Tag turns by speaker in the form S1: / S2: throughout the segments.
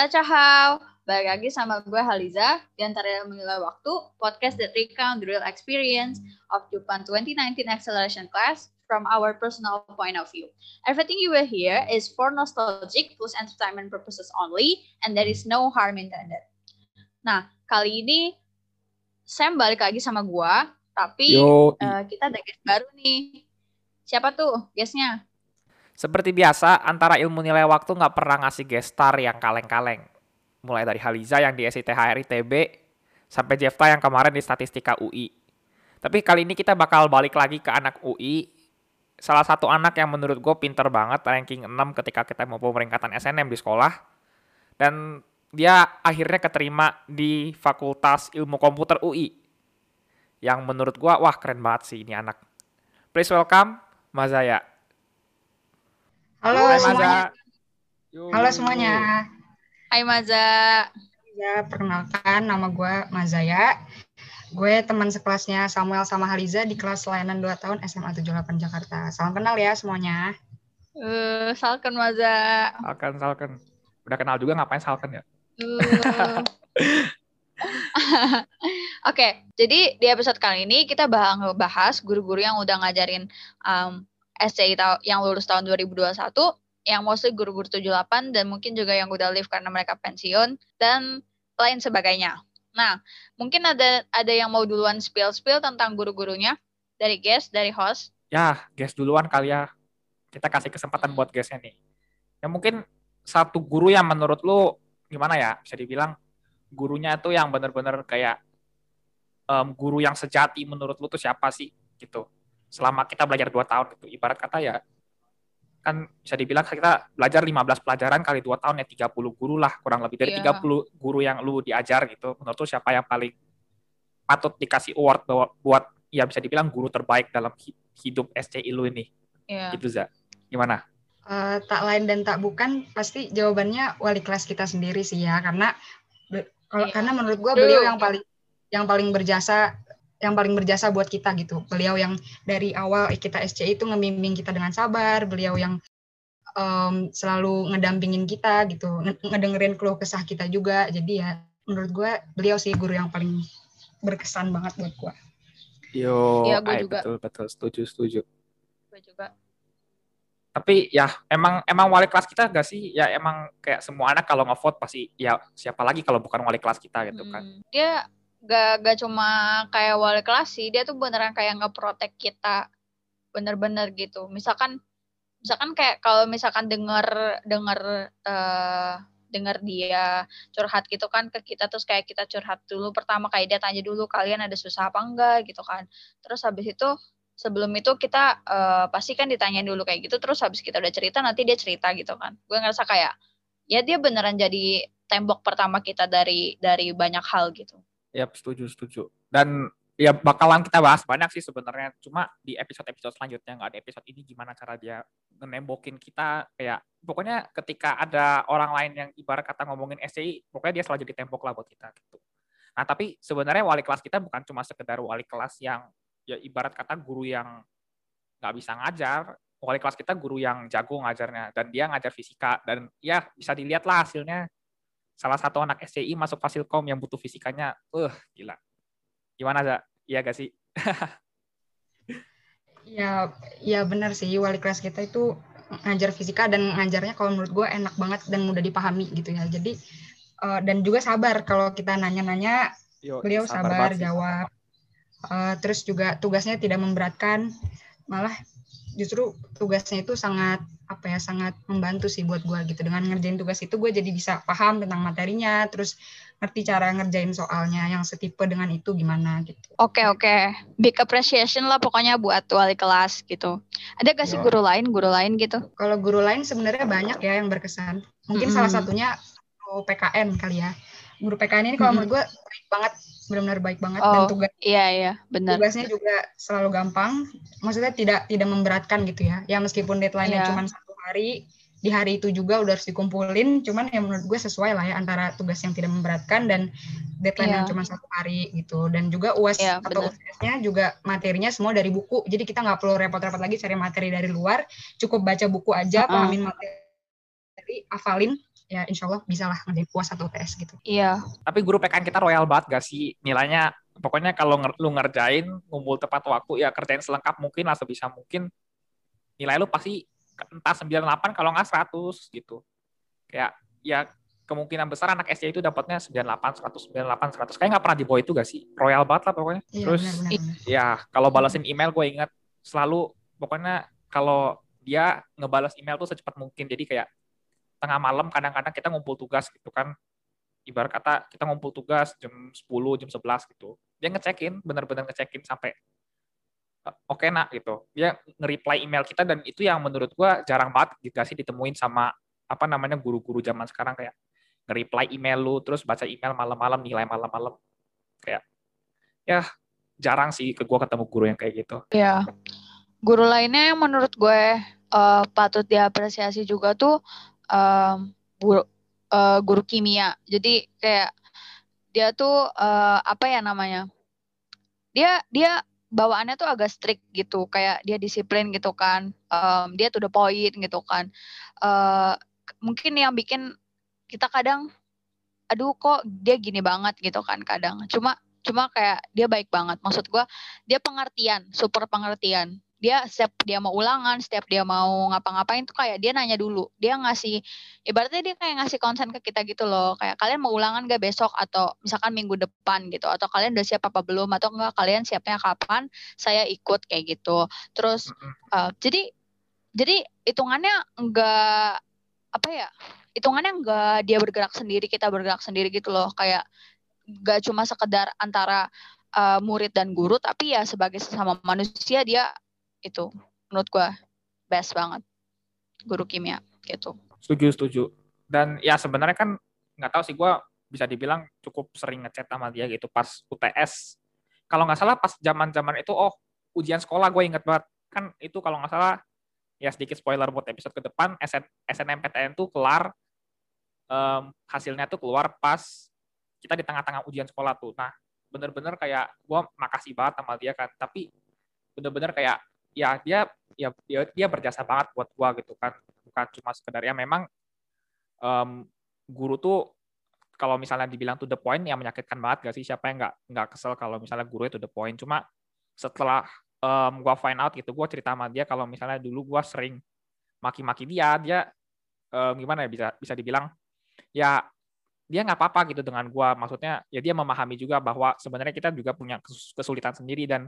S1: Tachahau, balik lagi sama gue Haliza di antara menilai waktu podcast that recount the real experience of Japan 2019 acceleration class from our personal point of view. Everything you will hear is for nostalgic plus entertainment purposes only and there is no harm intended. Nah, kali ini Sam balik lagi sama gue, tapi
S2: Yo,
S1: uh, kita ada guest baru nih. Siapa tuh guestnya?
S2: Seperti biasa, antara ilmu nilai waktu nggak pernah ngasih guest star yang kaleng-kaleng. Mulai dari Haliza yang di SITHR ITB, sampai Jefta yang kemarin di Statistika UI. Tapi kali ini kita bakal balik lagi ke anak UI. Salah satu anak yang menurut gue pinter banget, ranking 6 ketika kita mau pemeringkatan SNM di sekolah. Dan dia akhirnya keterima di Fakultas Ilmu Komputer UI. Yang menurut gue, wah keren banget sih ini anak. Please welcome Mazaya.
S3: Halo
S2: Hai,
S3: semuanya.
S2: Maza. Yo.
S3: Halo semuanya.
S1: Hai Maza.
S3: Ya, perkenalkan nama gue Mazaya. Gue teman sekelasnya Samuel sama Haliza di kelas layanan 2 tahun SMA 78 Jakarta. Salam kenal ya semuanya.
S1: Uh, salken Maza.
S2: Salken, Salken. Udah kenal juga ngapain Salken ya?
S1: Uh. Oke, jadi di episode kali ini kita bakal bahas guru-guru yang udah ngajarin um, SCI yang lulus tahun 2021, yang mostly guru-guru 78 dan mungkin juga yang udah leave karena mereka pensiun dan lain sebagainya. Nah, mungkin ada ada yang mau duluan spill-spill tentang guru-gurunya dari guest, dari host.
S2: Ya, guys duluan kali ya. Kita kasih kesempatan buat guysnya nih. Ya mungkin satu guru yang menurut lu gimana ya? Bisa dibilang gurunya tuh yang bener-bener kayak em, guru yang sejati menurut lu tuh siapa sih gitu. Selama kita belajar 2 tahun gitu. Ibarat kata ya kan bisa dibilang kita belajar 15 pelajaran kali 2 tahun ya 30 guru lah kurang lebih dari
S1: Iya.
S2: 30 guru yang lu diajar gitu. Menurut lu siapa yang paling patut dikasih award bahwa buat ya bisa dibilang guru terbaik dalam hi- hidup SCI lu ini
S1: Ya.
S2: gitu za gimana
S3: Eh, tak lain dan tak bukan pasti jawabannya wali kelas kita sendiri sih ya karena kalau
S1: Iya.
S3: karena menurut gue
S1: True.
S3: beliau yang paling yang paling berjasa yang paling berjasa buat kita gitu. Beliau yang dari awal kita SCI itu ngembimbing kita dengan sabar, beliau yang em, selalu ngedampingin kita gitu, nge- ngedengerin keluh kesah kita juga. Jadi ya menurut gue beliau sih guru yang paling berkesan banget buat gue.
S2: yo
S1: Iya, gua
S2: ay,
S1: juga.
S2: betul betul setuju setuju
S1: Gue juga.
S2: tapi ya emang emang wali kelas kita gak sih ya emang kayak semua anak kalau ngevote pasti ya siapa lagi kalau bukan wali kelas kita gitu kan
S1: Hmm, Dia gak, gak cuma kayak wali kelas sih, dia tuh beneran kayak ngeprotek kita bener-bener gitu. Misalkan misalkan kayak kalau misalkan denger denger eh denger dia curhat gitu kan ke kita terus kayak kita curhat dulu pertama kayak dia tanya dulu kalian ada susah apa enggak gitu kan. Terus habis itu sebelum itu kita eh, pasti kan ditanyain dulu kayak gitu terus habis kita udah cerita nanti dia cerita gitu kan. Gue ngerasa kayak ya dia beneran jadi tembok pertama kita dari dari banyak hal gitu.
S2: Ya setuju setuju. Dan ya bakalan kita bahas banyak sih sebenarnya. Cuma di episode episode selanjutnya nggak ada episode ini gimana cara dia nembokin kita. Kayak pokoknya ketika ada orang lain yang ibarat kata ngomongin SCI pokoknya dia selalu jadi tembok lah buat kita gitu. Nah tapi sebenarnya wali kelas kita bukan cuma sekedar wali kelas yang ya ibarat kata guru yang nggak bisa ngajar. Wali kelas kita guru yang jago ngajarnya dan dia ngajar fisika dan ya bisa dilihat lah hasilnya salah satu anak SCI masuk Fasilkom yang butuh fisikanya. Uh gila. Gimana za? Iya gak sih?
S3: Ya, ya benar sih. Wali kelas kita itu ngajar fisika dan ngajarnya kalau menurut gue enak banget dan mudah dipahami gitu ya. Jadi eh, dan juga sabar kalau kita nanya-nanya.
S2: Yo,
S3: beliau sabar,
S2: sih.
S3: jawab. Eh, terus juga tugasnya tidak memberatkan, malah justru tugasnya itu sangat apa ya sangat membantu sih buat gue gitu. Dengan ngerjain tugas itu gue jadi bisa paham tentang materinya, terus ngerti cara ngerjain soalnya yang setipe dengan itu gimana gitu.
S1: Oke oke, big appreciation lah pokoknya buat wali kelas gitu. Ada gak sih
S2: Yo.
S1: guru lain guru lain gitu?
S3: Kalau guru lain sebenarnya banyak ya yang berkesan. Mungkin salah
S1: Mm-mm.
S3: satunya guru PKN kali ya. Guru PKN ini kalau
S1: Mm-mm.
S3: menurut gue baik banget, benar-benar baik banget dan
S1: Oh.
S3: tugas
S1: Iya iya benar.
S3: tugasnya juga selalu gampang. Maksudnya tidak tidak memberatkan gitu ya. Ya meskipun deadline-nya
S1: Iya.
S3: cuma satu hari, di hari itu juga udah harus dikumpulin. Cuman ya menurut gue sesuai lah ya antara tugas yang tidak memberatkan dan deadline yang
S1: Iya.
S3: cuma satu hari gitu. Dan juga uas
S1: Iya,
S3: atau. UTS-nya juga materinya semua dari buku. Jadi kita nggak perlu repot-repot lagi cari materi dari luar. Cukup baca buku aja,
S1: Uh-uh.
S3: pahamin materi, hafalin ya insya Allah bisa lah ngerjain puas atau tes gitu.
S1: Iya.
S2: Tapi guru PKN kita royal banget gak sih? Nilainya pokoknya kalau nger lu ngerjain, ngumpul tepat waktu, ya kerjain selengkap mungkin lah sebisa mungkin. Nilai lu pasti entah 98 kalau nggak 100 gitu. Kayak ya kemungkinan besar anak SD itu dapatnya 98, 100, 98, 100. Kayak nggak pernah di bawah itu gak sih? Royal banget lah pokoknya.
S3: Iya,
S2: Terus
S3: benar, benar, benar.
S2: ya kalau balasin email gue ingat selalu pokoknya kalau dia ngebalas email tuh secepat mungkin. Jadi kayak tengah malam kadang-kadang kita ngumpul tugas gitu kan ibarat kata kita ngumpul tugas jam 10, jam 11 gitu. Dia ngecekin, bener-bener ngecekin sampai "Eh, oke nak gitu. Dia nge-reply email kita dan itu yang menurut gua jarang banget juga sih ditemuin sama apa namanya guru-guru zaman sekarang kayak nge-reply email lu terus baca email malam-malam nilai malam-malam kayak ya jarang sih ke gua ketemu guru yang kayak gitu.
S1: Iya. Guru lainnya yang menurut gue eh, patut diapresiasi juga tuh em, guru eh, guru kimia. Jadi kayak dia tuh eh, apa ya namanya? Dia dia bawaannya tuh agak strict gitu, kayak dia disiplin gitu kan. Em, dia tuh the point gitu kan. Eh, mungkin yang bikin kita kadang aduh kok dia gini banget gitu kan kadang. Cuma cuma kayak dia baik banget. Maksud gua dia pengertian, super pengertian. Dia setiap dia mau ulangan, setiap dia mau ngapa-ngapain tuh kayak dia nanya dulu. Dia ngasih ibaratnya dia kayak ngasih konsen ke kita gitu loh. Kayak kalian mau ulangan gak besok atau misalkan minggu depan gitu atau kalian udah siap apa belum atau enggak kalian siapnya kapan? Saya ikut kayak gitu. Terus eh, jadi jadi hitungannya enggak apa ya? Hitungannya enggak dia bergerak sendiri, kita bergerak sendiri gitu loh. Kayak enggak cuma sekedar antara eh, murid dan guru tapi ya sebagai sesama manusia dia itu menurut gua best banget guru kimia gitu.
S2: Setuju, setuju. Dan ya sebenarnya kan nggak tahu sih gue bisa dibilang cukup sering ngechat sama dia gitu pas UTS. Kalau nggak salah pas zaman-zaman itu oh ujian sekolah gue inget banget kan itu kalau nggak salah ya sedikit spoiler buat episode ke depan SN, SNMPTN tuh kelar em, hasilnya tuh keluar pas kita di tengah-tengah ujian sekolah tuh. Nah bener-bener kayak gue makasih banget sama dia kan. Tapi bener-bener kayak ya dia ya dia, dia berjasa banget buat gua gitu kan. Bukan cuma sekedar ya memang em, guru tuh kalau misalnya dibilang to the point ya menyakitkan banget gak sih? Siapa yang nggak nggak kesel kalau misalnya guru itu the point? Cuma setelah em, gua find out gitu gua cerita sama dia kalau misalnya dulu gua sering maki-maki dia dia em, gimana ya bisa bisa dibilang ya dia nggak apa-apa gitu dengan gua. Maksudnya ya dia memahami juga bahwa sebenarnya kita juga punya kes- kesulitan sendiri dan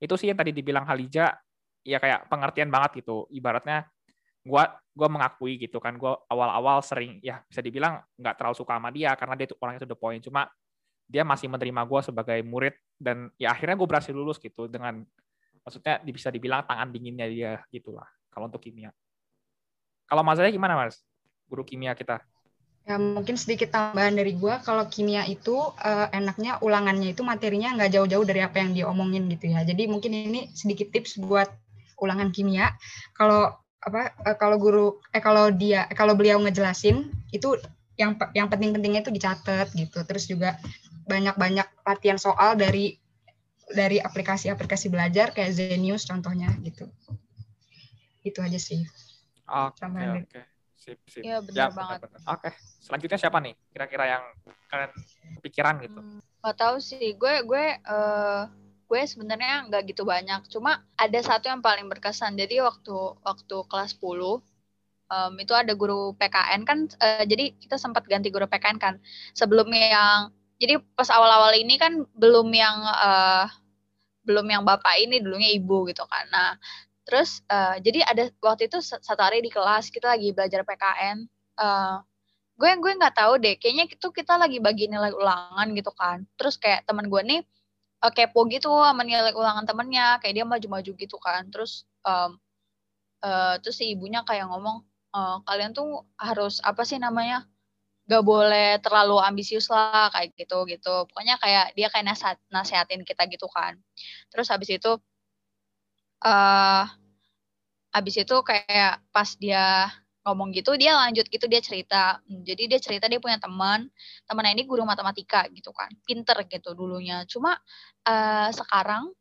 S2: itu sih yang tadi dibilang Halija ya kayak pengertian banget gitu. Ibaratnya gua gua mengakui gitu kan. Gua awal-awal sering ya bisa dibilang nggak terlalu suka sama dia karena dia tuh orangnya to the point. Cuma dia masih menerima gua sebagai murid dan ya akhirnya gue berhasil lulus gitu dengan maksudnya bisa dibilang tangan dinginnya dia gitulah kalau untuk kimia. Kalau Mas Zaya gimana Mas? Guru kimia kita.
S3: Ya mungkin sedikit tambahan dari gua. Kalau kimia itu eh, enaknya ulangannya itu materinya nggak jauh-jauh dari apa yang diomongin gitu ya. Jadi mungkin ini sedikit tips buat ulangan kimia. Kalau apa eh, kalau guru eh kalau dia eh, kalau beliau ngejelasin itu yang yang penting-pentingnya itu dicatat gitu. Terus juga banyak-banyak latihan soal dari dari aplikasi-aplikasi belajar kayak Zenius contohnya gitu. Itu aja sih.
S2: oke
S3: Tambahan
S2: oke sip sip
S1: Iya, benar
S2: Ya,
S1: banget.
S2: oke selanjutnya siapa nih kira-kira yang kalian kepikiran gitu
S1: Hmm, Gak tahu sih, gue gue eh, gue sebenarnya nggak gitu banyak. Cuma ada satu yang paling berkesan. Jadi waktu waktu kelas 10 em, itu ada guru PKN kan. eh, jadi kita sempat ganti guru PKN kan. Sebelumnya yang jadi pas awal-awal ini kan belum yang eh, belum yang bapak ini dulunya ibu gitu kan. Nah terus eh, jadi ada waktu itu sa- satu hari di kelas kita lagi belajar PKN. eh, gue gue nggak tahu deh kayaknya itu kita lagi bagi nilai ulangan gitu kan terus kayak teman gue nih eh, kepo gitu sama nilai ulangan temennya kayak dia maju-maju gitu kan. Terus em, eh, terus si ibunya kayak ngomong "Eh, kalian tuh harus apa sih namanya gak boleh terlalu ambisius lah kayak gitu gitu. Pokoknya kayak dia kayak nasihat nasehatin kita gitu kan. Terus habis itu eh habis itu kayak pas dia ngomong gitu dia lanjut gitu dia cerita. Hmm, jadi dia cerita dia punya teman temannya ini guru matematika gitu kan pinter gitu dulunya. Cuma eh, sekarang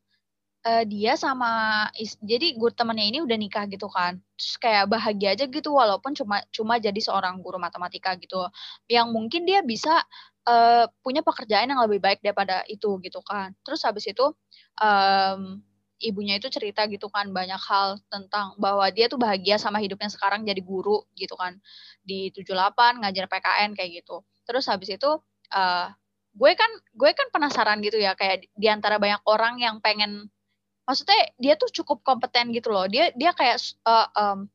S1: uh, dia sama is, jadi guru temannya ini udah nikah gitu kan. Terus kayak bahagia aja gitu walaupun cuma cuma jadi seorang guru matematika gitu. Yang mungkin dia bisa uh, punya pekerjaan yang lebih baik daripada itu gitu kan. Terus habis itu um, ibunya itu cerita gitu kan banyak hal tentang bahwa dia tuh bahagia sama hidupnya sekarang jadi guru gitu kan. Di 78 ngajar PKN kayak gitu. Terus habis itu uh, gue kan gue kan penasaran gitu ya kayak di antara banyak orang yang pengen maksudnya dia tuh cukup kompeten gitu loh. Dia dia kayak uh, um,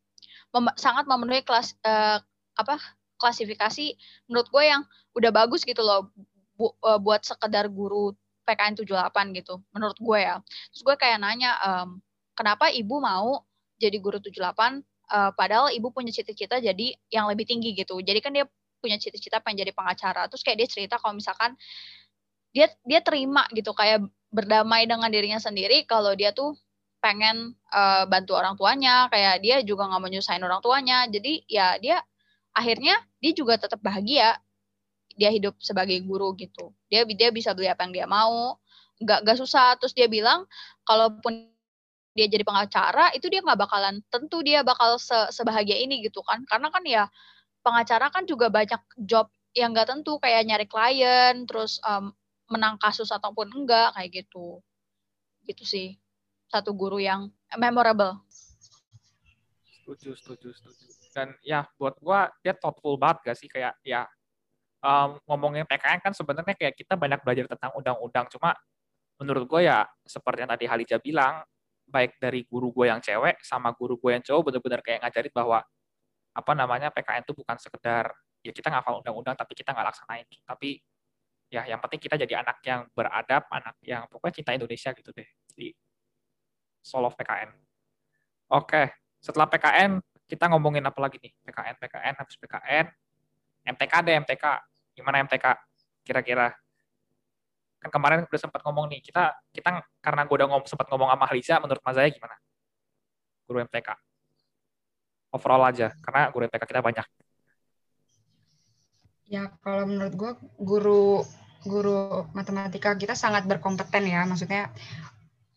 S1: mem sangat memenuhi kelas uh, apa klasifikasi menurut gue yang udah bagus gitu loh bu, uh, buat sekedar guru PKN 78 gitu menurut gue ya. Terus gue kayak nanya um, kenapa ibu mau jadi guru 78 uh, padahal ibu punya cita-cita jadi yang lebih tinggi gitu? Jadi kan dia punya cita-cita pengen jadi pengacara. Terus kayak dia cerita kalau misalkan dia dia terima gitu kayak berdamai dengan dirinya sendiri kalau dia tuh pengen uh, bantu orang tuanya kayak dia juga nggak mau nyusahin orang tuanya. Jadi ya dia akhirnya dia juga tetap bahagia dia hidup sebagai guru gitu. Dia dia bisa beli apa yang dia mau nggak nggak susah. Terus dia bilang kalaupun dia jadi pengacara itu dia nggak bakalan tentu dia bakal se sebahagia ini gitu kan. Karena kan ya pengacara kan juga banyak job yang nggak tentu. Kayak nyari klien terus um, menang kasus ataupun enggak kayak gitu. Gitu sih. Satu guru yang memorable.
S2: Setuju setuju setuju. Dan ya buat gua dia thoughtful banget gak sih? Kayak ya um, ngomongin PKN kan sebenarnya kayak kita banyak belajar tentang undang-undang. Cuma menurut gue ya seperti yang tadi Halija bilang baik dari guru gue yang cewek sama guru gue yang cowok benar-benar kayak ngajarin bahwa apa namanya PKN itu bukan sekedar ya kita ngafal undang-undang tapi kita nggak laksanain. Tapi ya yang penting kita jadi anak yang beradab anak yang pokoknya cinta Indonesia gitu deh. Di Solo PKN oke setelah PKN kita ngomongin apa lagi nih? PKN PKN habis PKN MTK deh MTK gimana MTK kira-kira? Kan kemarin udah sempat ngomong nih kita kita karena gue udah ngom, sempat ngomong sama Haliza menurut Mas Zaya gimana? Guru MTK overall aja karena guru MTK kita banyak.
S3: Ya kalau menurut gue guru guru matematika kita sangat berkompeten ya, maksudnya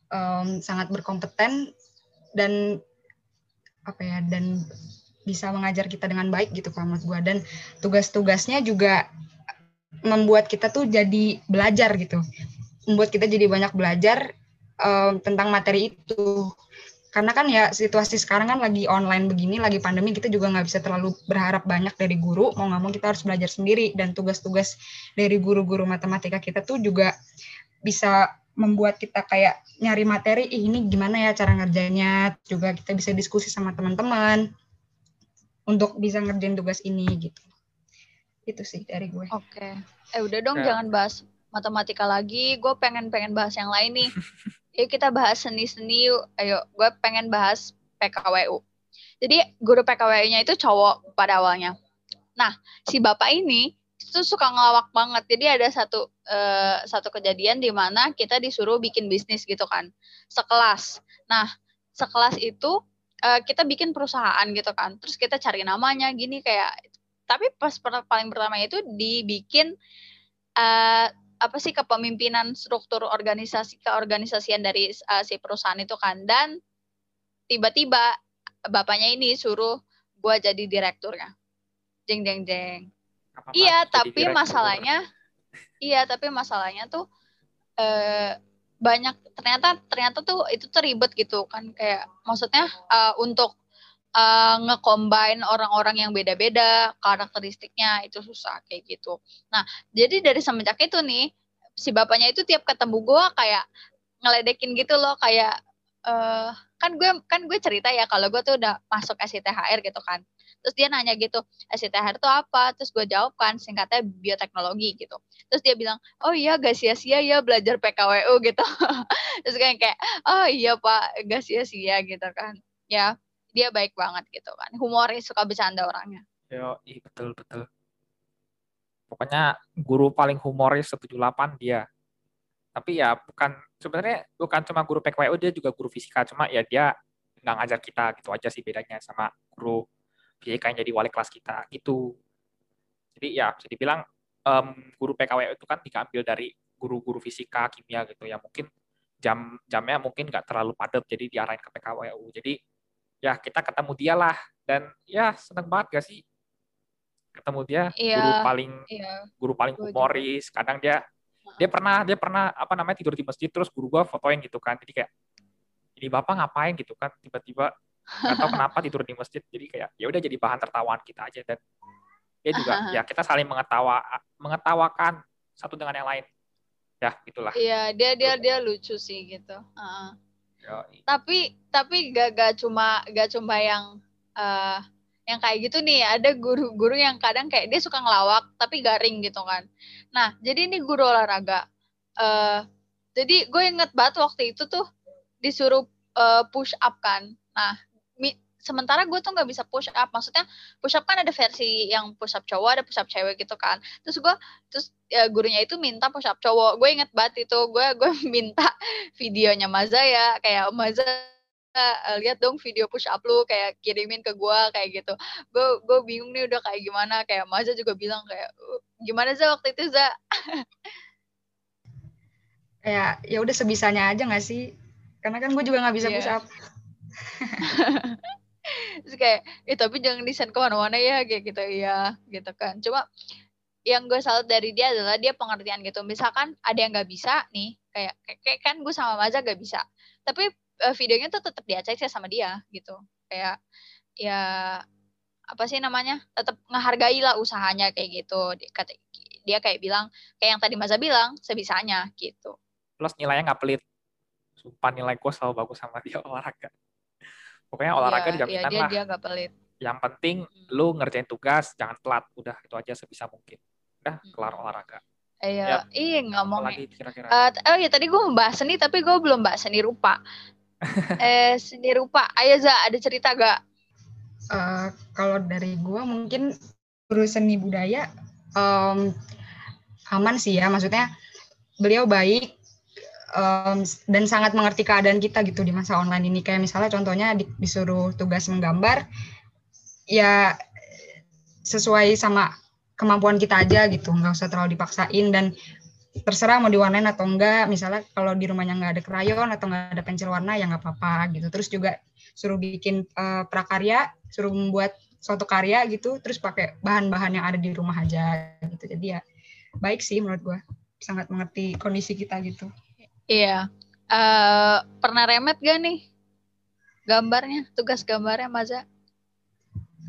S3: um, sangat berkompeten dan apa ya dan bisa mengajar kita dengan baik gitu kalau menurut gue dan tugas-tugasnya juga membuat kita tuh jadi belajar gitu. Membuat kita jadi banyak belajar um, tentang materi itu. Karena kan ya situasi sekarang kan lagi online begini, lagi pandemi, kita juga nggak bisa terlalu berharap banyak dari guru. Mau nggak mau kita harus belajar sendiri. Dan tugas-tugas dari guru-guru matematika kita tuh juga bisa membuat kita kayak nyari materi, ini gimana ya cara ngerjainnya. Juga kita bisa diskusi sama teman-teman untuk bisa ngerjain tugas ini gitu. Itu sih dari gue.
S1: Oke. Eh udah dong ya. jangan bahas matematika lagi. Gue pengen pengen bahas yang lain nih. yuk kita bahas seni-seni yuk. Ayo, gue pengen bahas PKWU. Jadi guru PKWU-nya itu cowok pada awalnya. Nah, si bapak ini itu suka ngelawak banget. Jadi ada satu uh, satu kejadian di mana kita disuruh bikin bisnis gitu kan, sekelas. Nah, sekelas itu uh, kita bikin perusahaan gitu kan. Terus kita cari namanya gini kayak. Tapi pas paling pertama itu dibikin uh, apa sih kepemimpinan struktur organisasi keorganisasian dari uh, si perusahaan itu kan dan tiba-tiba bapaknya ini suruh gue jadi direkturnya jeng jeng jeng apa iya tapi direktur. masalahnya iya tapi masalahnya tuh eh, banyak ternyata ternyata tuh itu tuh ribet gitu kan kayak maksudnya uh, untuk uh, ngecombine orang-orang yang beda-beda karakteristiknya itu susah kayak gitu. Nah, jadi dari semenjak itu nih si bapaknya itu tiap ketemu gue kayak ngeledekin gitu loh kayak uh, kan gue kan gue cerita ya kalau gue tuh udah masuk SITHR gitu kan. Terus dia nanya gitu, SITHR itu apa? Terus gue jawab kan singkatnya bioteknologi gitu. Terus dia bilang, oh iya gak sia-sia ya belajar PKWU gitu. Terus gue kayak, oh iya pak gak sia-sia gitu kan. Ya dia baik banget gitu kan humoris suka bercanda orangnya
S2: yo iya betul betul pokoknya guru paling humoris 78 dia tapi ya bukan sebenarnya bukan cuma guru PKWU dia juga guru fisika cuma ya dia nggak ngajar kita gitu aja sih bedanya sama guru fisika yang jadi wali kelas kita gitu. Jadi ya bisa dibilang um, guru PKWU itu kan diambil dari guru-guru fisika kimia gitu ya. Mungkin jam jamnya mungkin nggak terlalu padat jadi diarahin ke PKWU jadi ya kita ketemu dia lah. Dan ya seneng banget gak sih? Ketemu dia
S1: Iya,
S2: guru paling
S1: Iya.
S2: guru paling humoris. Kadang dia dia pernah dia pernah apa namanya tidur di masjid terus guru gua fotoin gitu kan. Jadi kayak ini bapak ngapain? gitu kan tiba-tiba nggak tahu kenapa tidur di masjid jadi kayak ya udah jadi bahan tertawaan kita aja. Dan dia juga ya kita saling mengetawa mengetawakan satu dengan yang lain. Ya itulah.
S1: Iya, dia dia dia lucu sih gitu.
S2: Yoi.
S1: tapi tapi gak gak cuma gak cuma yang eh yang kayak gitu nih. Ada guru-guru yang kadang kayak dia suka ngelawak tapi garing gitu kan. Nah jadi ini guru olahraga. Eh jadi gue inget banget waktu itu tuh disuruh eh, push up kan. Nah sementara gue tuh nggak bisa push up. Maksudnya push up kan ada versi yang push up cowok ada push up cewek gitu kan. Terus gue terus ya, gurunya itu minta push up cowok. Gue inget banget itu gue gue minta videonya Maza ya. Kayak Maza eh, lihat dong video push up lu kayak kirimin ke gua kayak gitu. Gue gue bingung nih udah kayak gimana. Kayak Maza juga bilang kayak "Uh, gimana Za waktu itu Za?
S3: Kayak ya udah sebisanya aja nggak sih? Karena kan gue juga nggak bisa
S1: Iya.
S3: push up.
S1: Terus kayak eh tapi jangan desain ke mana-mana ya kayak gitu ya gitu kan. Cuma yang gue salut dari dia adalah dia pengertian gitu. Misalkan ada yang nggak bisa nih kayak kayak, kayak kan gue sama Maza gak bisa. Tapi eh, videonya tuh tetap dia ACC sama dia gitu. Kayak ya apa sih namanya tetap ngehargai lah usahanya kayak gitu. Dia, kata, dia kayak bilang kayak yang tadi Maza bilang sebisanya gitu.
S2: Plus nilainya nggak pelit. Sumpah nilai gue selalu bagus sama dia olahraga pokoknya olahraga
S1: Iya, iya,
S2: jaminan
S1: dia
S2: lah.
S1: dia gak pelit
S2: yang penting
S1: Mm.
S2: lu ngerjain tugas jangan telat udah itu aja sebisa mungkin. Udah
S1: Mm.
S2: kelar olahraga.
S1: Iya ih ngomong
S2: apalagi kira-kira.
S1: Eh, t- oh ya tadi gue membahas seni tapi gue belum bahas seni rupa. eh seni rupa, ayo Za ada cerita gak?
S3: Eh, kalau dari gue mungkin guru seni budaya em, aman sih ya, maksudnya beliau baik em, dan sangat mengerti keadaan kita gitu di masa online ini. Kayak misalnya contohnya di- disuruh tugas menggambar, ya sesuai sama kemampuan kita aja gitu, nggak usah terlalu dipaksain dan terserah mau diwarnain atau enggak. Misalnya kalau di rumahnya nggak ada krayon atau nggak ada pensil warna ya nggak apa-apa gitu. Terus juga suruh bikin eh, prakarya, suruh membuat suatu karya gitu, terus pakai bahan-bahan yang ada di rumah aja gitu. Jadi ya baik sih menurut gua, sangat mengerti kondisi kita gitu.
S1: Iya. Eh pernah remet gak nih gambarnya, tugas gambarnya Maza?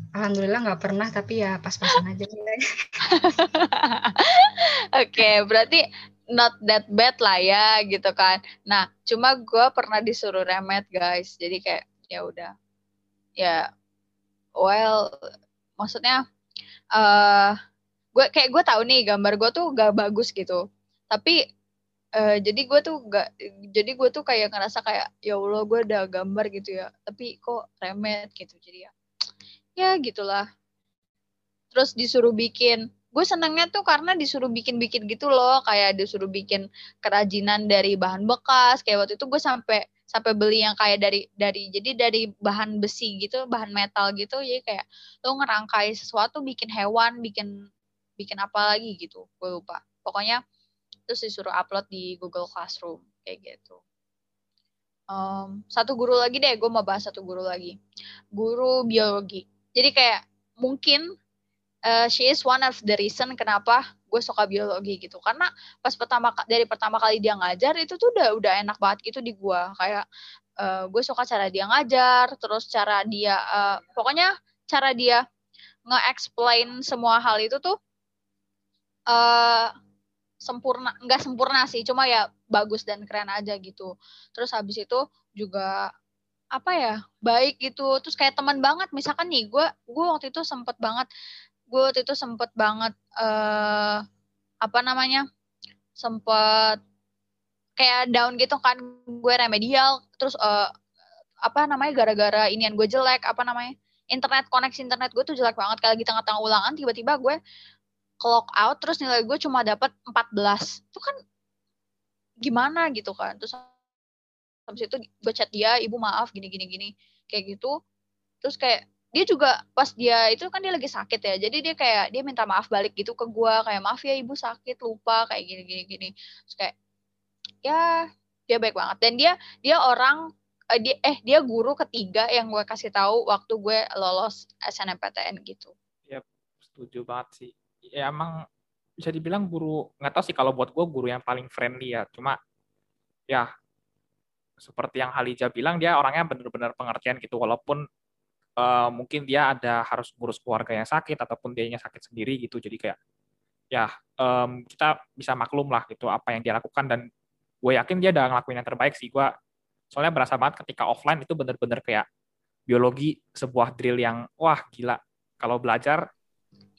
S3: Alhamdulillah nggak pernah, tapi ya pas-pasan aja.
S1: Oke, berarti not that bad lah ya gitu kan. Nah, cuma gue pernah disuruh remet guys, jadi kayak ya udah, ya well, maksudnya eh gue kayak gue tahu nih gambar gue tuh gak bagus gitu, tapi eh, jadi gue tuh gak, jadi gue tuh kayak ngerasa kayak ya Allah gue udah gambar gitu ya, tapi kok remet gitu, jadi ya, ya gitulah. Terus disuruh bikin. Gue senengnya tuh karena disuruh bikin-bikin gitu loh. Kayak disuruh bikin kerajinan dari bahan bekas. Kayak waktu itu gue sampai sampai beli yang kayak dari dari jadi dari bahan besi gitu bahan metal gitu. Jadi kayak lo ngerangkai sesuatu bikin hewan bikin bikin apa lagi gitu. Gue lupa. Pokoknya terus disuruh upload di Google Classroom kayak gitu. Em, satu guru lagi deh gue mau bahas satu guru lagi. Guru biologi. Jadi kayak mungkin uh, she is one of the reason kenapa gue suka biologi gitu. Karena pas pertama dari pertama kali dia ngajar itu tuh udah udah enak banget gitu di gue kayak uh, gue suka cara dia ngajar terus cara dia uh, pokoknya cara dia nge-explain semua hal itu tuh uh, sempurna nggak sempurna sih cuma ya bagus dan keren aja gitu. Terus habis itu juga apa ya baik gitu. Terus kayak teman banget misalkan nih gue gue waktu itu sempet banget gue waktu itu sempet banget eh apa namanya sempet kayak down gitu kan gue remedial terus eh, apa namanya gara-gara inian gue jelek apa namanya internet koneksi internet gue tuh jelek banget kalau lagi tengah-tengah ulangan tiba-tiba gue clock out terus nilai gue cuma dapat 14 itu kan gimana gitu kan? Terus habis itu gue chat dia ibu maaf gini gini gini. Kayak gitu. Terus kayak dia juga pas dia itu kan dia lagi sakit ya. Jadi dia kayak dia minta maaf balik gitu ke gue kayak maaf ya ibu sakit lupa kayak gini gini gini. Terus kayak ya dia baik banget. Dan dia dia orang uh, dia eh dia guru ketiga yang gue kasih tahu waktu gue lolos SNMPTN gitu.
S2: Ya setuju banget sih ya emang bisa dibilang guru nggak tahu sih kalau buat gue guru yang paling friendly ya. Cuma ya seperti yang Halija bilang dia orangnya benar-benar pengertian gitu. Walaupun uh, mungkin dia ada harus ngurus keluarga yang sakit ataupun dia sakit sendiri gitu. Jadi kayak ya um, kita bisa maklum lah gitu apa yang dia lakukan. Dan gue yakin dia udah ngelakuin yang terbaik sih. Gue soalnya berasa banget ketika offline itu bener-bener kayak biologi sebuah drill yang wah gila. Kalau belajar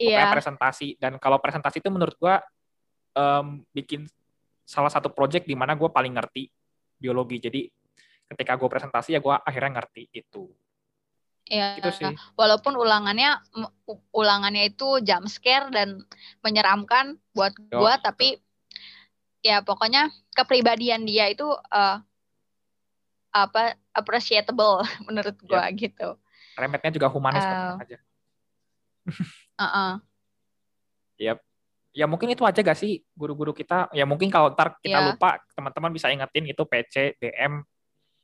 S2: yeah. presentasi dan kalau presentasi itu menurut gue um, bikin salah satu project di mana gue paling ngerti biologi jadi ketika gue presentasi ya gue akhirnya ngerti itu
S1: Iya, gitu sih. walaupun ulangannya ulangannya itu jump scare dan menyeramkan buat Yo, gua, tapi ya pokoknya kepribadian dia itu uh, apa appreciable menurut gua yep. gitu.
S2: Remetnya juga humanis uh, aja.
S1: uh -uh.
S2: Yep. Ya mungkin itu aja gak sih guru-guru kita? Ya mungkin kalau ntar kita yeah. lupa teman-teman bisa ingetin itu PC, DM.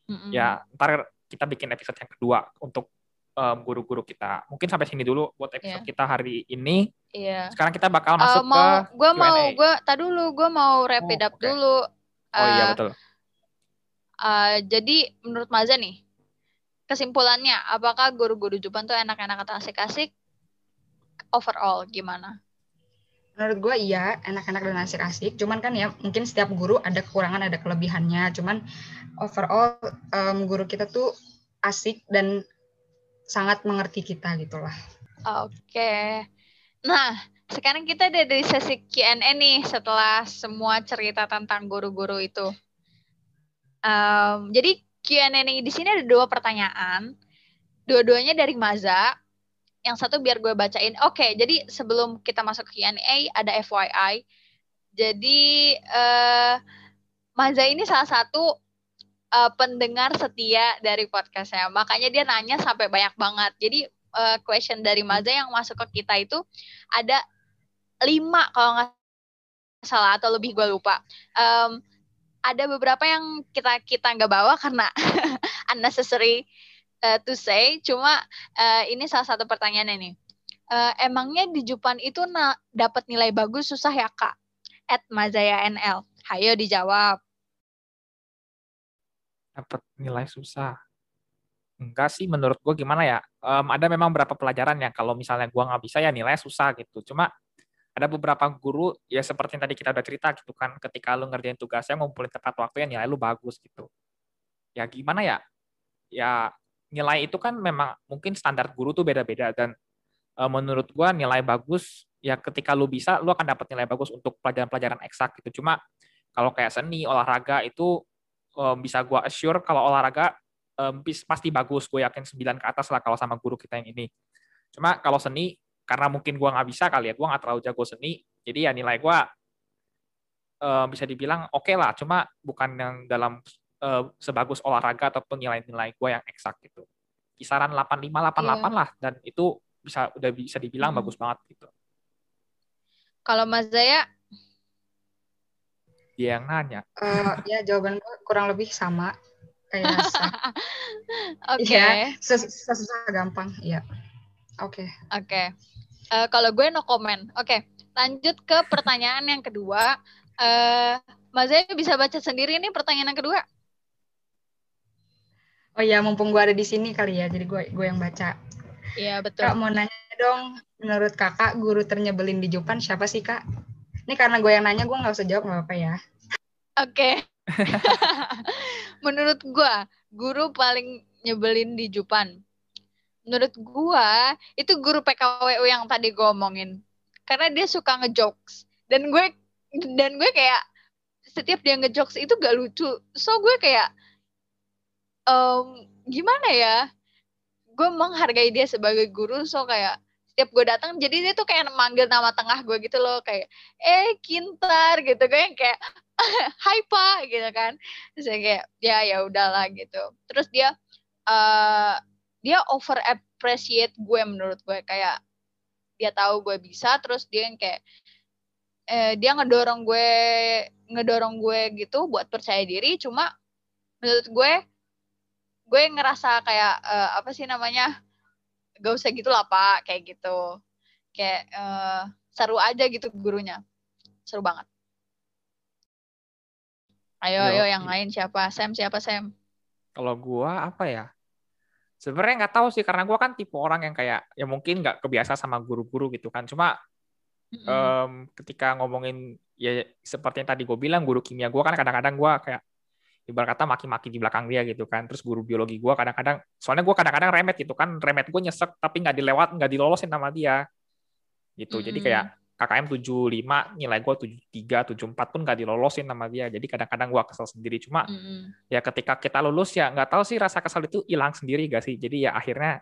S2: Mm -mm. Ya ntar kita bikin episode yang kedua untuk um, guru-guru kita. Mungkin sampai sini dulu buat episode yeah. kita hari ini.
S1: Iya.
S2: Sekarang kita bakal masuk uh,
S1: mau,
S2: ke
S1: gua Q&A. mau gue tak dulu, gue mau rapid oh, up okay. dulu.
S2: Uh, oh iya eh, betul.
S1: Uh, jadi menurut Maza nih, kesimpulannya apakah guru-guru Jupan tuh enak-enak atau asik-asik? Overall gimana?
S3: Menurut gue iya, enak-enak dan asik-asik. Cuman kan ya mungkin setiap guru ada kekurangan, ada kelebihannya. Cuman overall um, guru kita tuh asik dan sangat mengerti kita gitulah.
S1: Oke. Nah, sekarang kita ada di sesi Q&A nih setelah semua cerita tentang guru-guru itu. Um, jadi Q&A nih di sini ada dua pertanyaan. Dua-duanya dari Maza. Yang satu biar gue bacain. Oke, jadi sebelum kita masuk Q&A ada FYI. Jadi uh, Maza ini salah satu uh, pendengar setia dari podcastnya. Makanya dia nanya sampai banyak banget. Jadi uh, question dari Maza yang masuk ke kita itu ada lima kalau nggak salah atau lebih gue lupa. Um, ada beberapa yang kita kita nggak bawa karena unnecessary uh, to say. Cuma uh, ini salah satu pertanyaan ini. Uh, emangnya di Jupan itu na dapat nilai bagus susah ya kak? At Mazaya NL. Hayo dijawab
S2: dapat nilai susah. Enggak sih, menurut gue gimana ya? Um, ada memang beberapa pelajaran yang kalau misalnya gue nggak bisa ya nilai susah gitu. Cuma ada beberapa guru ya seperti yang tadi kita udah cerita gitu kan, ketika lu ngerjain tugasnya ngumpulin tepat waktu ya nilai lu bagus gitu. Ya gimana ya? Ya nilai itu kan memang mungkin standar guru tuh beda-beda dan uh, menurut gue nilai bagus ya ketika lu bisa lu akan dapat nilai bagus untuk pelajaran-pelajaran eksak gitu. Cuma kalau kayak seni, olahraga itu um, bisa gue assure kalau olahraga um, pasti bagus. Gue yakin 9 ke atas lah kalau sama guru kita yang ini. Cuma kalau seni, karena mungkin gue nggak bisa kali ya, gue nggak terlalu jago seni, jadi ya nilai gue bisa dibilang oke okay lah. Cuma bukan yang dalam uh, sebagus olahraga ataupun nilai-nilai gue yang eksak gitu. Kisaran 85, 88 yeah. lah. Dan itu bisa udah bisa dibilang hmm. bagus banget gitu.
S1: Kalau Mas Zaya
S2: dia yang nanya.
S3: Uh, ya jawaban gue kurang lebih sama kayak
S1: Oke. Okay.
S3: Ya, susah gampang. Ya. Oke. Okay.
S1: Oke. Okay. Uh, eh, kalau gue no comment. Oke. Okay. Lanjut ke pertanyaan yang kedua. Uh, Mas Zaya bisa baca sendiri nih pertanyaan yang kedua.
S3: Oh iya, mumpung gue ada di sini kali ya, jadi gue gue yang baca.
S1: Iya betul.
S3: Kak mau nanya dong, menurut kakak guru ternyebelin di Jupan siapa sih kak? Ini karena gue yang nanya, gue nggak usah jawab nggak apa-apa ya.
S1: Oke. Okay. Menurut gue, guru paling nyebelin di Jupan. Menurut gue, itu guru PKWU yang tadi gue omongin. Karena dia suka ngejokes. Dan gue dan gue kayak setiap dia ngejokes itu gak lucu. So gue kayak um, gimana ya? Gue menghargai dia sebagai guru, so kayak setiap gue datang jadi dia tuh kayak manggil nama tengah gue gitu loh kayak eh kintar gitu. Kayak kayak hai pak gitu kan. Terus kayak ya ya udahlah gitu. Terus dia uh, dia over appreciate gue menurut gue. Kayak dia tahu gue bisa terus dia yang kayak eh, dia ngedorong gue ngedorong gue gitu buat percaya diri. Cuma menurut gue gue ngerasa kayak uh, apa sih namanya gak usah gitu lah pak kayak gitu. Kayak uh, seru aja gitu gurunya. Seru banget. Ayo Yo, ayo yang lain siapa? Sam siapa Sam?
S2: Kalau gua apa ya? Sebenarnya nggak tahu sih karena gua kan tipe orang yang kayak ya mungkin nggak kebiasa sama guru-guru gitu kan. Cuma mm -hmm. um, ketika ngomongin ya seperti yang tadi gue bilang guru kimia gue kan kadang-kadang gue kayak ibarat kata maki-maki di belakang dia gitu kan. Terus guru biologi gue kadang-kadang soalnya gue kadang-kadang remet gitu kan. Remet gue nyesek tapi nggak dilewat nggak dilolosin sama dia. Gitu. Mm-hmm. jadi kayak KKM 75 nilai gue 73 74 pun nggak dilolosin sama dia. Jadi kadang-kadang gue kesel sendiri. Cuma mm-hmm. ya ketika kita lulus ya nggak tahu sih rasa kesel itu hilang sendiri gak sih? Jadi ya akhirnya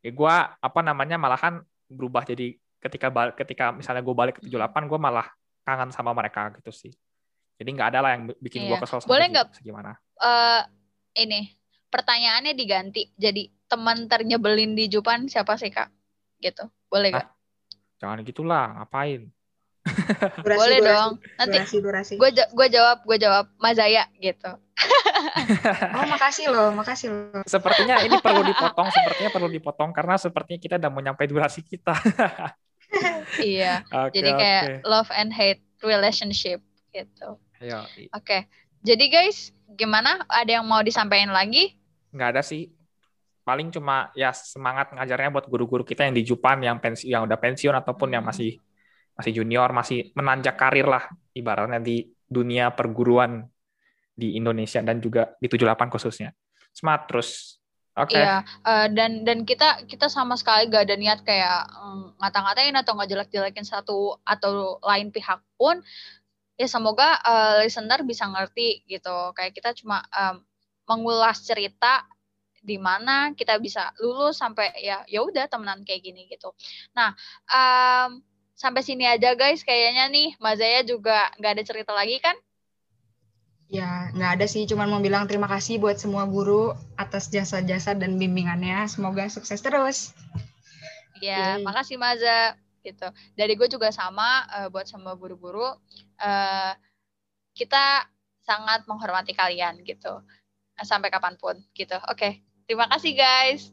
S2: ya gue apa namanya malahan berubah jadi ketika ketika misalnya gue balik ke 78 gue malah kangen sama mereka gitu sih jadi nggak ada lah yang bikin iya. gue kesel
S1: boleh nggak gimana uh, ini pertanyaannya diganti. Jadi teman ternyebelin di Jupan siapa sih kak? Gitu. Boleh nggak?
S2: Jangan gitulah ngapain?
S1: Durasi, boleh durasi, dong. Nanti durasi, durasi. gue gue jawab gue jawab Mazaya gitu.
S3: Oh makasih loh makasih loh.
S2: Sepertinya ini perlu dipotong sepertinya perlu dipotong karena sepertinya kita udah mau nyampe durasi kita.
S1: Iya. Okay, jadi kayak okay. love and hate relationship gitu
S2: Iya.
S1: Oke. Okay. Jadi guys, gimana? Ada yang mau disampaikan lagi?
S2: Nggak ada sih. Paling cuma ya semangat ngajarnya buat guru-guru kita yang di Jupan yang pensi yang udah pensiun ataupun yang masih masih junior, masih menanjak karir lah ibaratnya di dunia perguruan di Indonesia dan juga di 78 khususnya. Smart terus.
S1: Oke. Okay. Iya, uh, dan dan kita kita sama sekali gak ada niat kayak um, ngata-ngatain atau nggak jelek-jelekin satu atau lain pihak pun ya semoga uh, listener bisa ngerti gitu kayak kita cuma um, mengulas cerita di mana kita bisa lulus sampai ya ya udah temenan kayak gini gitu nah um, sampai sini aja guys kayaknya nih Mazaya juga nggak ada cerita lagi kan
S3: Ya, nggak ada sih. Cuman mau bilang terima kasih buat semua guru atas jasa-jasa dan bimbingannya. Semoga sukses terus.
S1: Ya, okay. makasih Maza gitu. Dari gue juga sama uh, buat semua guru-guru. Uh, kita sangat menghormati kalian gitu. Sampai kapan pun gitu. Oke, okay. terima kasih guys.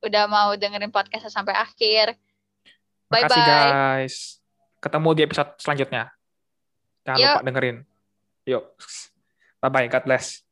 S1: Udah mau dengerin podcast sampai akhir.
S2: Bye bye. guys. Ketemu di episode selanjutnya. Jangan Yuk. lupa dengerin. Yuk. Bye bye. God bless.